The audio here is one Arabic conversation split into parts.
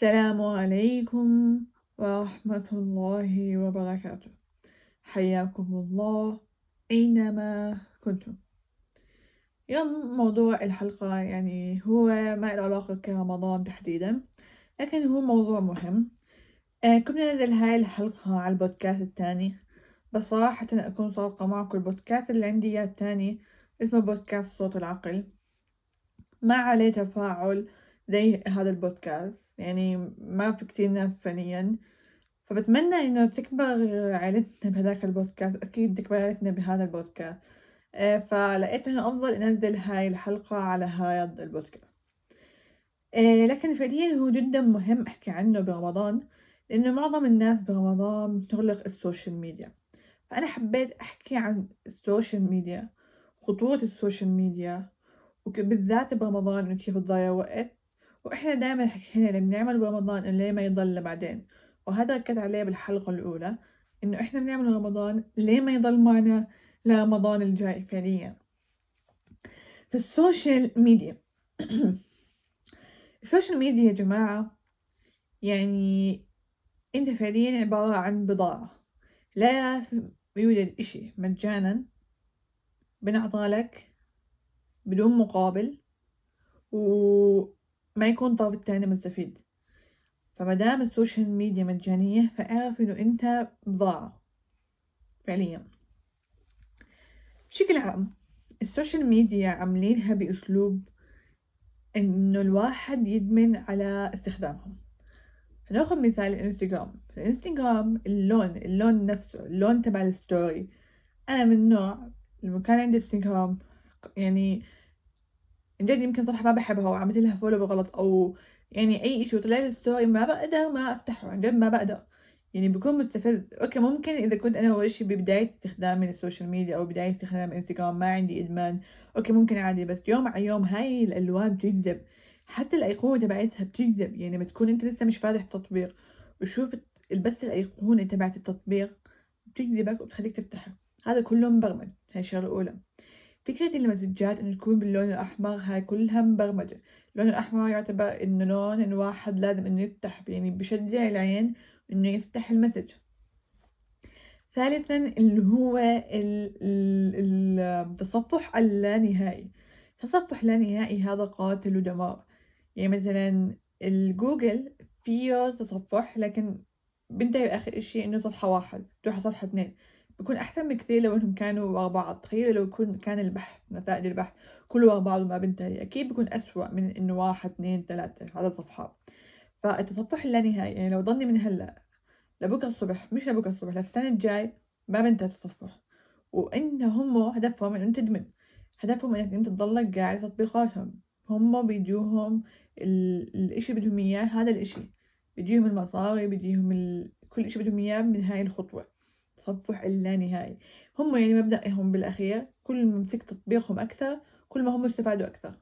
السلام عليكم ورحمة الله وبركاته. حياكم الله أينما كنتم. اليوم موضوع الحلقة يعني هو ما له علاقة كرمضان تحديدا لكن هو موضوع مهم. آه ننزل هاي الحلقة على البودكاست التاني بس صراحة أكون صادقة معكم البودكاست اللي عندي إياه التاني اسمه بودكاست صوت العقل. ما عليه تفاعل زي هذا البودكاست يعني ما في كتير ناس فعليا فبتمنى إنه تكبر عائلتنا بهذاك البودكاست أكيد تكبر عائلتنا بهذا البودكاست. آه، فلقيت إنه أفضل أنزل هاي الحلقة على هذا البودكاست. آه، لكن فعليا هو جدا مهم أحكي عنه برمضان لأنه معظم الناس برمضان بتغلق السوشيال ميديا. فأنا حبيت أحكي عن السوشيال ميديا خطورة السوشيال ميديا وبالذات برمضان إنه كيف تضيع وقت. وإحنا دايما حكينا اللي بنعمل برمضان إنه ليه ما يضل لبعدين وهذا ركزت عليه بالحلقة الأولى إنه إحنا بنعمل رمضان ليه ما يضل معنا لرمضان الجاي فعليا. السوشيال ميديا السوشيال ميديا يا جماعة يعني أنت فعليا عبارة عن بضاعة. لا يوجد إشي مجانا بنعطالك بدون مقابل وما يكون الطرف التاني مستفيد. فمادام السوشيال ميديا مجانية فاعرف إنه أنت بضاعة فعليا. بشكل عام السوشيال ميديا عاملينها بأسلوب إنه الواحد يدمن على استخدامهم. نأخذ مثال الإنستغرام. الإنستغرام اللون اللون نفسه اللون تبع ال story. أنا من نوع لما كان عندي إنستغرام يعني جد يمكن صفحة ما بحبها وعملت لها follow بغلط أو يعني أي شيء طلعت story ما بقدر ما أفتحه عن جد ما بقدر. يعني بكون مستفز. okay ممكن إذا كنت أنا أول شيء ببداية استخدامي للسوشيال ميديا أو بداية استخدام انستغرام ما عندي إدمان. okay ممكن عادي بس يوم على يوم هاي الألوان بتجذب. حتى الأيقونة تبعتها بتجذب. يعني بتكون أنت لسه مش فاتح التطبيق وشوف بس الأيقونة تبعت التطبيق بتجذبك وبتخليك تفتحها هذا كله مبرمج هاي الشغلة الأولى. فكرة المسجات إنه تكون باللون الأحمر هاي كلها مبرمجة. اللون الأحمر يعتبر إنه لون الواحد لازم إنه يفتح يعني بشجع العين إنه يفتح المسج ثالثا اللي هو التصفح اللانهائي. تصفح لانهائي هذا قاتل ودمار. يعني مثلا الجوجل فيه تصفح لكن بنتهي بآخر إشي إنه صفحة واحد تروح صفحة اثنين. بكون أحسن بكثير لو إنهم كانوا ورا بعض. تخيلوا لو يكون كان البحث نتائج البحث كله ورا بعض وما بنتهي أكيد بكون أسوأ من إنه واحد اثنين ثلاثة عدد صفحات فالتصفح اللانهائي يعني لو ضلني من هلأ لبكرة الصبح مش لبكرة الصبح للسنة الجاي ما بنتهي التصفح. وإن هم هدفهم إنه تدمن. هدفهم إنك أنت تضلك قاعد تطبيقاتهم. هم بيجوهم الإشي بدهم إياه هذا الإشي. بيجيهم المصاري بيجيهم ال... كل إشي بدهم إياه من هاي الخطوة. تصفح اللانهائي هم يعني مبدأهم بالأخير كل ما مسكت تطبيقهم أكثر كل ما هم استفادوا أكثر.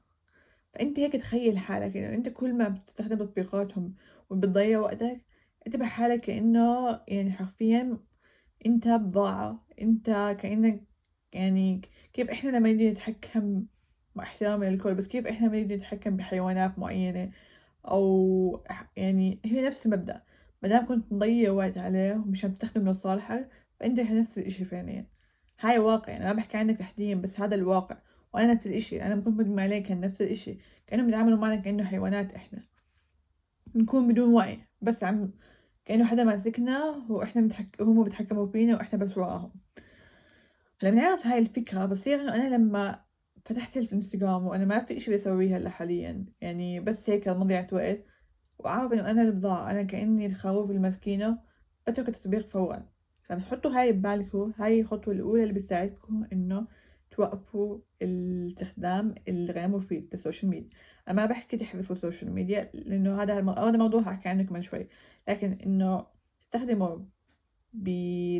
فأنت هيك تخيل حالك إنه أنت كل ما بتستخدم تطبيقاتهم وبتضيع وقتك اعتبر حالك كأنه يعني حرفيا أنت بضاعة. أنت كأنك يعني كيف إحنا لما نيجي نتحكم مع احترامي للكل بس كيف إحنا لما نيجي نتحكم بحيوانات معينة أو يعني هي نفس المبدأ. مادام كنت مضيع وقت عليه ومش عم تستخدم لصالحك فأنت نفس الإشي فعليا. هاي واقع أنا ما بحكي عنك تحديدا بس هذا الواقع. وأنا نفس الإشي أنا كنت مدمن عليه كان نفس الإشي. كانوا بيتعاملوا معنا كأنه حيوانات إحنا. نكون بدون وعي بس عم كأنه حدا ماسكنا وإحنا بنتحك... هم بيتحكموا فينا وإحنا بس وراهم لما نعرف هاي الفكرة بصير إنه أنا لما فتحت الانستغرام وأنا ما في إشي بسويه هلأ حاليا يعني بس هيك مضيعة وقت وعارف إنه أنا البضاعة أنا كأني الخروف المسكينة بترك التطبيق فورا. فبتحطوا هاي ببالكم هاي الخطوة الأولى اللي بتساعدكم إنه توقفوا الاستخدام الغير مفيد للسوشيال ميديا أنا ما بحكي تحذفوا السوشيال ميديا لأنه هذا هذا موضوع هحكي عنه كمان شوي. لكن إنه تستخدموا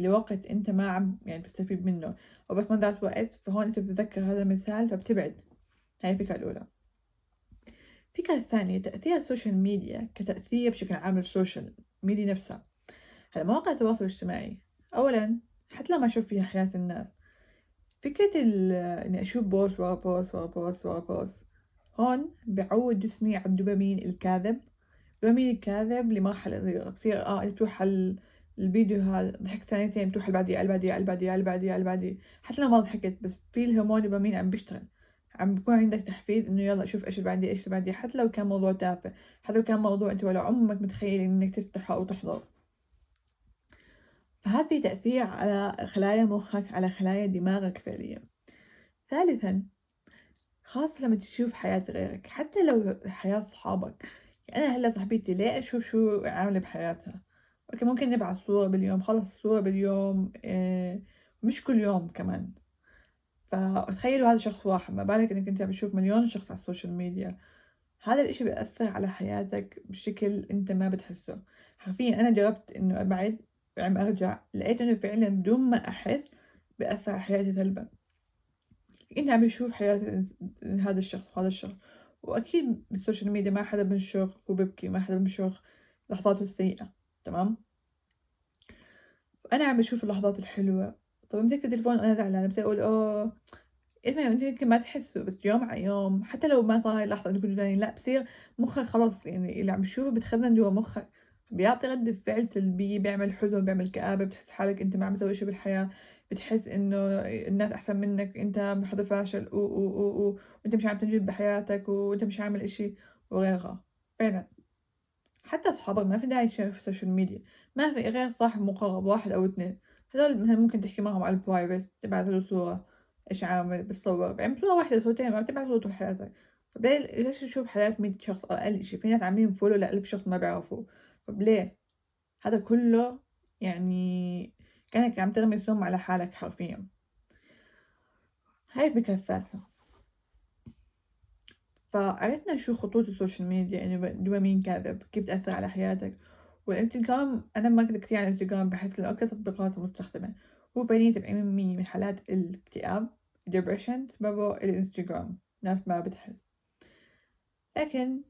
لوقت أنت ما عم يعني تستفيد منه. أو بس مضيعة وقت فهون أنت بتتذكر هذا المثال فبتبعد. هاي الفكرة الأولى. الفكرة الثانية تأثير السوشيال ميديا كتأثير بشكل عام للسوشيال ميديا نفسها. هلا مواقع التواصل الاجتماعي أولا حتى لما أشوف فيها حياة الناس فكرة إني أشوف post ورا post ورا post ورا post هون بعود جسمي على الدوبامين الكاذب. دوبامين الكاذب لمرحلة صغيرة بصير آه بتروح الفيديو هذا ضحكت ثانيتين بتروح بعديه اللي بعديه اللي بعديه حتى لو ما ضحكت بس في الهرمون دوبامين عم بيشتغل. عم بيكون عندك تحفيز إنه يلا شوف إيش بعدية إيش بعدية. حتى لو كان موضوع تافه حتى لو كان موضوع أنت ولا عمرك متخيل إنك تفتحه أو تحضره. فهذا في تأثير على خلايا مخك على خلايا دماغك فعليا. ثالثا خاصة لما تشوف حياة غيرك حتى لو حياة صحابك. يعني أنا هلأ صاحبتي ليه أشوف شو عاملة بحياتها؟ okay ممكن نبعث صورة باليوم خلص صورة باليوم إيه مش كل يوم كمان. فتخيلوا هذا شخص واحد ما بالك إنك أنت بتشوف مليون شخص على ال social media. هذا الإشي بيأثر على حياتك بشكل أنت ما بتحسه. حرفيا أنا جربت إنه ابعد عم أرجع لقيت إنه فعلا بدون ما أحس بأثر على حياتي سلبا. انت عم بشوف حياة هذا الشخص وهذا الشخص. وأكيد بالسوشيال ميديا ما حدا بنشر وببكي ما حدا بنشر لحظاته السيئة. تمام؟ أنا عم بشوف اللحظات الحلوة. طب مسكت التليفون وأنا زعلانة بصير أقول أوه اسمعي انت يمكن ما تحسوا بس يوم على يوم حتى لو ما صار هاي اللحظة انه كنتوا زعلانين لا بصير مخك خلص يعني اللي عم بشوفه بتخزن جوا مخك. بيعطي ردة فعل سلبية بيعمل حزن بيعمل كآبة بتحس حالك انت ما عم تسوي شي بالحياة بتحس انه الناس أحسن منك انت حدا فاشل و و و و وانت مش عم تنجز بحياتك وانت مش عامل إشي وغيرها. فعلا. حتى أصحابك ما في داعي تشارك في ال social media. ما في غير صاحب مقرب واحد أو اثنين هذول مثلا ممكن تحكي معهم على ال private تبعث له صورة إيش عامل بتصور. يعني صورة واحدة صورتين ما بتبعث له طول حياتك. ليش تشوف حياة مية شخص أقل شي في ناس عاملين follow لألف شخص ما بيعرفوه طب ليه؟ هذا كله يعني كأنك عم ترمي سم على حالك حرفيا. هاي الفكرة الثالثة فعرفنا شو خطورة ال social media إنه دوبامين كاذب كيف تأثر على حياتك. والإنستغرام أنا ما كنت كتير على الإنستغرام بحس إنه أكثر تطبيقات مستخدمة. هو بين سبعين من من حالات الاكتئاب depression سببه الإنستغرام. ناس ما بتحس لكن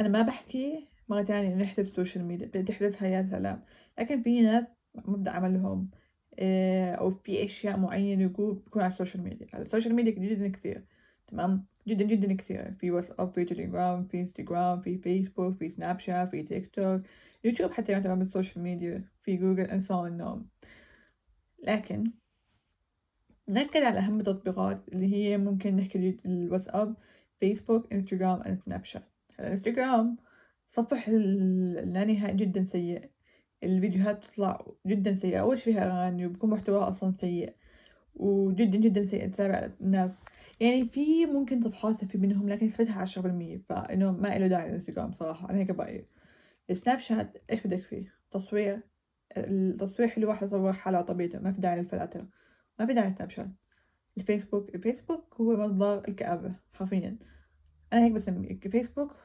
أنا ما بحكي تانية إنه نحذف ال social media تحذفها يا سلام. لكن في ناس مبدأ عملهم آه، أو في أشياء معينة بكون على ال social media. على ال social media جدا كثير تمام؟ جدا جدا كثير. في واتساب في تليجرام في إنستغرام في فيسبوك في سناب شات في تيك توك يوتيوب حتى يعتبر من ال social media في جوجل and so on لكن نركز على أهم التطبيقات اللي هي ممكن نحكي الواتساب فيسبوك إنستغرام سناب شات الإنستغرام. التصفح اللانهائي جدا سيء. الفيديوهات بتطلع جدا سيئة. أول شي فيها أغاني وبكون محتواها أصلا سيء. وجدا جدا سيء تتابع الناس. يعني في ممكن صفحات في منهم لكن نسبتها عشرة بالمية. فإنه ما إله داعي الإنستغرام صراحة. أنا هيك برأيي السناب شات إيش بدك فيه؟ تصوير التصوير حلو واحد يصور حاله على طبيعته. ما في داعي للفلاتر. ما في داعي سناب شات. الفيسبوك الفيسبوك هو مصدر الكآبة حرفيا. أنا هيك بسميه. فيسبوك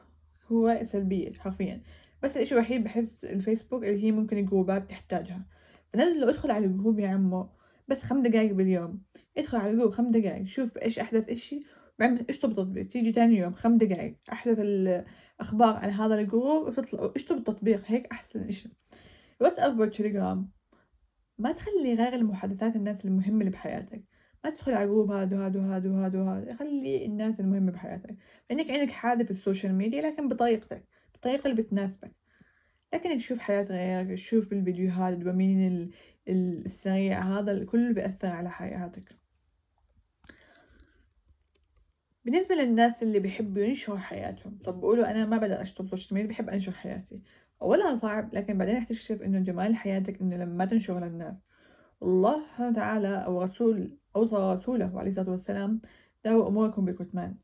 هو سلبية حرفيا. بس الإشي الوحيد بحس الفيسبوك اللي هي ممكن الجروبات تحتاجها. فنزل ادخل على ال group يا عمو بس خمس دقايق باليوم. ادخل على ال group خمس دقايق شوف إيش أحدث إشي وبعدين اشطب تطبيق تيجي تاني يوم خمس دقايق أحدث الأخبار عن هذا ال group وتطلع اشطب التطبيق هيك أحسن إشي. واتساب والتليجرام ما تخلي غير المحادثات الناس المهمة اللي بحياتك. ما تدخل على group هذا وهذا وهذا وهذا وهذا خلي الناس المهمة بحياتك. فإنك عندك حادث في ال social media لكن بطريقتك بالطريقة اللي بتناسبك. لكن تشوف حياة غيرك تشوف الفيديوهات الدوبامين السريع هذا كله بيأثر على حياتك. بالنسبة للناس اللي بيحبوا ينشروا حياتهم طب بقولوا أنا ما بدي أشتغل social media بحب أنشر حياتي. أولها صعب لكن بعدين تكتشف إنه جمال حياتك إنه لما تنشر للناس. الله سبحانه وتعالى أو رسول أوصى رسوله عليه الصلاة والسلام داووا أموركم بكتمان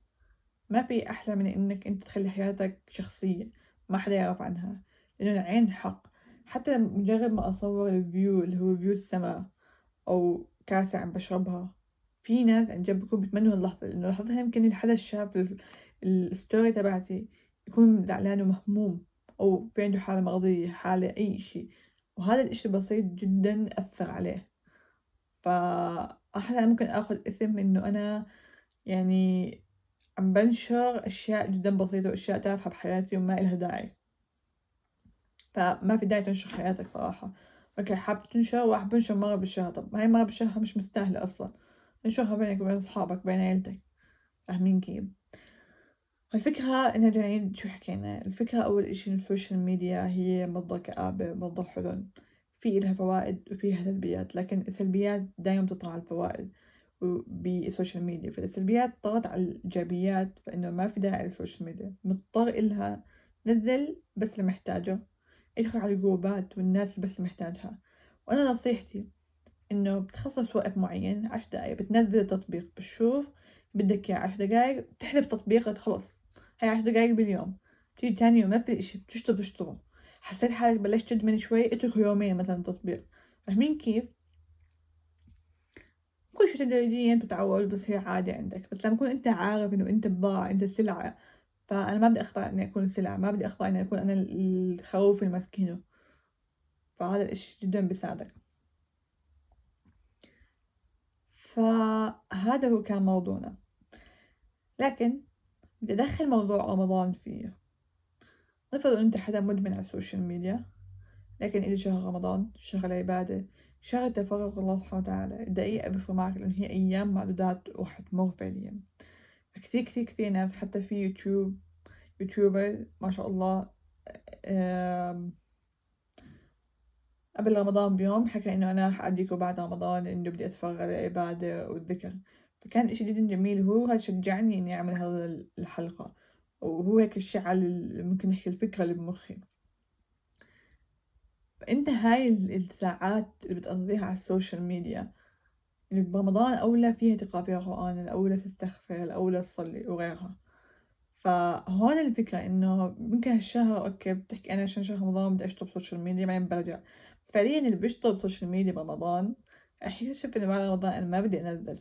ما في أحلى من إنك أنت تخلي حياتك شخصية ما حدا يعرف عنها لأنه العين حق. حتى مجرد ما أصور ال view اللي هو view السماء أو كاسة عم بشربها في ناس عن جد بيكون بتمنوا اللحظة لأنه لحظتها يمكن الحدا شاف ال story تبعتي يكون زعلان ومهموم أو عنده حالة مرضية حالة أي شي وهذا الإشي بسيط جدا أثر عليه. فأحيانا ممكن أخذ إثم إنه أنا يعني عم بنشر أشياء جدا بسيطة وأشياء تافهة بحياتي وما إلها داعي. فما في داعي تنشر حياتك صراحة. okay حاب تنشر؟ واحد بنشر مرة بالشهر. طب هاي مرة بالشهر مش مستاهلة أصلا. انشرها بينك وبين أصحابك بين عيلتك. فاهمين كيف؟ الفكرة إن نعيد شو حكينا؟ الفكرة أول إشي إن ال social media هي مصدر كآبة مصدر حزن. في إلها فوائد وفيها سلبيات لكن السلبيات دايما تطغى على الفوائد بال social media فالسلبيات طغت على الإيجابيات فإنه ما في داعي لل social media مضطر إلها نزل بس اللي محتاجه ادخل على الجروبات والناس بس اللي محتاجها. وأنا نصيحتي إنه بتخصص وقت معين عشر دقايق بتنزل التطبيق بتشوف بدك إياه عشر دقايق بتحذف تطبيق خلص. هاي عشر دقايق باليوم. تيجي تاني يوم نفس الإشي بتشطب بتشطبه. حسيت حالك بلشت تدمن شوي اترك يومين مثلا تطبيق. فاهمين كيف؟ كل شي تدريجيا تتعود بصير عادي عندك. بس لما تكون أنت عارف إنه أنت بضاعة أنت سلعة فأنا ما بدي اخضع إني أكون سلعة ما بدي اخضع إني أكون أنا الخروف المسكينة. فهذا الإشي جدا بيساعدك. فهذا هو كان موضوعنا. لكن بدي أدخل موضوع رمضان فيه. نفرض أنت حدا مدمن على ال social media لكن إلي شهر رمضان شهر العبادة شهر تفرغ الله سبحانه وتعالى الدقيقة بفرق معك لأن هي أيام معدودات وراح تمر فعليا. كثير كثير كثير ناس حتى في يوتيوب YouTuber ما شاء الله قبل رمضان بيوم حكى إنه أنا حأديكوا بعد رمضان إنه بدي أتفرغ للعبادة والذكر. فكان إشي جدا جميل هو هذا شجعني إني أعمل هذا الحلقة. وهو هيك الشعل ممكن نحكي الفكرة اللي بمخي. فأنت هاي الساعات اللي بتقضيها على ال social media اللي برمضان أولى فيها تقرأ فيها قرآن الأولى تستغفر الأولى تصلي وغيرها. فهون الفكرة إنه ممكن هالشهر okay بتحكي أنا عشان شهر رمضان بدي أشطب social media بعدين برجع. فعليا اللي بيشطب social media برمضان رح يكتشف إنه بعد رمضان أنا ما بدي أنزل.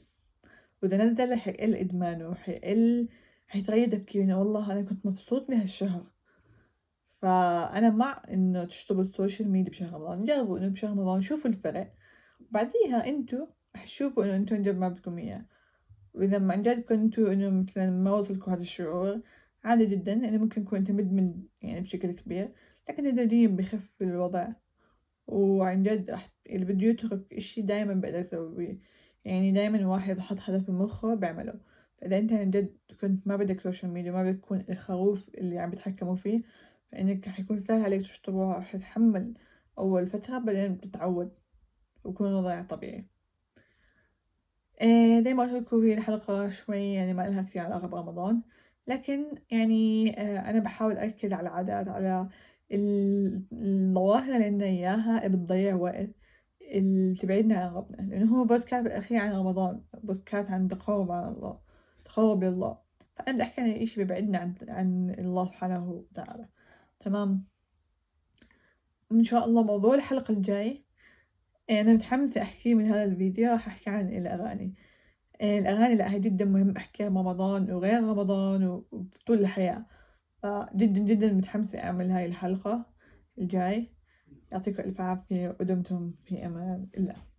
وإذا نزل حيقل إدمانه حيقل حيتغير تفكيرنا والله أنا كنت مبسوط بهالشهر فأنا مع إنه تشطبوا ال social media بشهر رمضان جربوا إنه بشهر رمضان شوفوا الفرق. وبعديها أنتو رح تشوفوا إنه أنتو عن ما بدكم إياه. وإذا ما عن جد كنتوا إنه مثلا ما وصلكم هذا الشعور عادي جدا إنه ممكن يكون أنت مدمن يعني بشكل كبير لكن تدريجيا بخف الوضع. وعن جد اللي بده يترك إشي دايما بقدر يسويه. يعني دايما واحد حط هدف بمخه بيعمله. فإذا أنت عن جد كنت ما بدك social media ما بدك تكون الخروف اللي عم بيتحكموا فيه فإنك حيكون سهل عليك تشطبه حتتحمل أول فترة بعدين بتتعود ويكون الوضع طبيعي. إيه زي ما قلت لكم هي الحلقة شوي يعني ما لها كثير علاقة برمضان لكن يعني آه أنا بحاول أركز على العادات على الظواهر اللي عندنا إياها بتضيع وقت اللي تبعدنا عن ربنا لأنه هو بودكاست بالأخير عن رمضان بودكاست عن تقرب على الله. تقرب لله فأنا عن إشي بيبعدنا عن, عن الله سبحانه وتعالى. تمام؟ إن شاء الله موضوع الحلقة الجاي. أنا متحمسة أحكي من هذا الفيديو. راح أحكي عن الأغاني. الأغاني لا هي جدا مهم أحكيها رمضان وغير رمضان وطول الحياة. فجدا جدا متحمسة أعمل هاي الحلقة الجاي. يعطيكم ألف عافية ودمتم في أمان الله.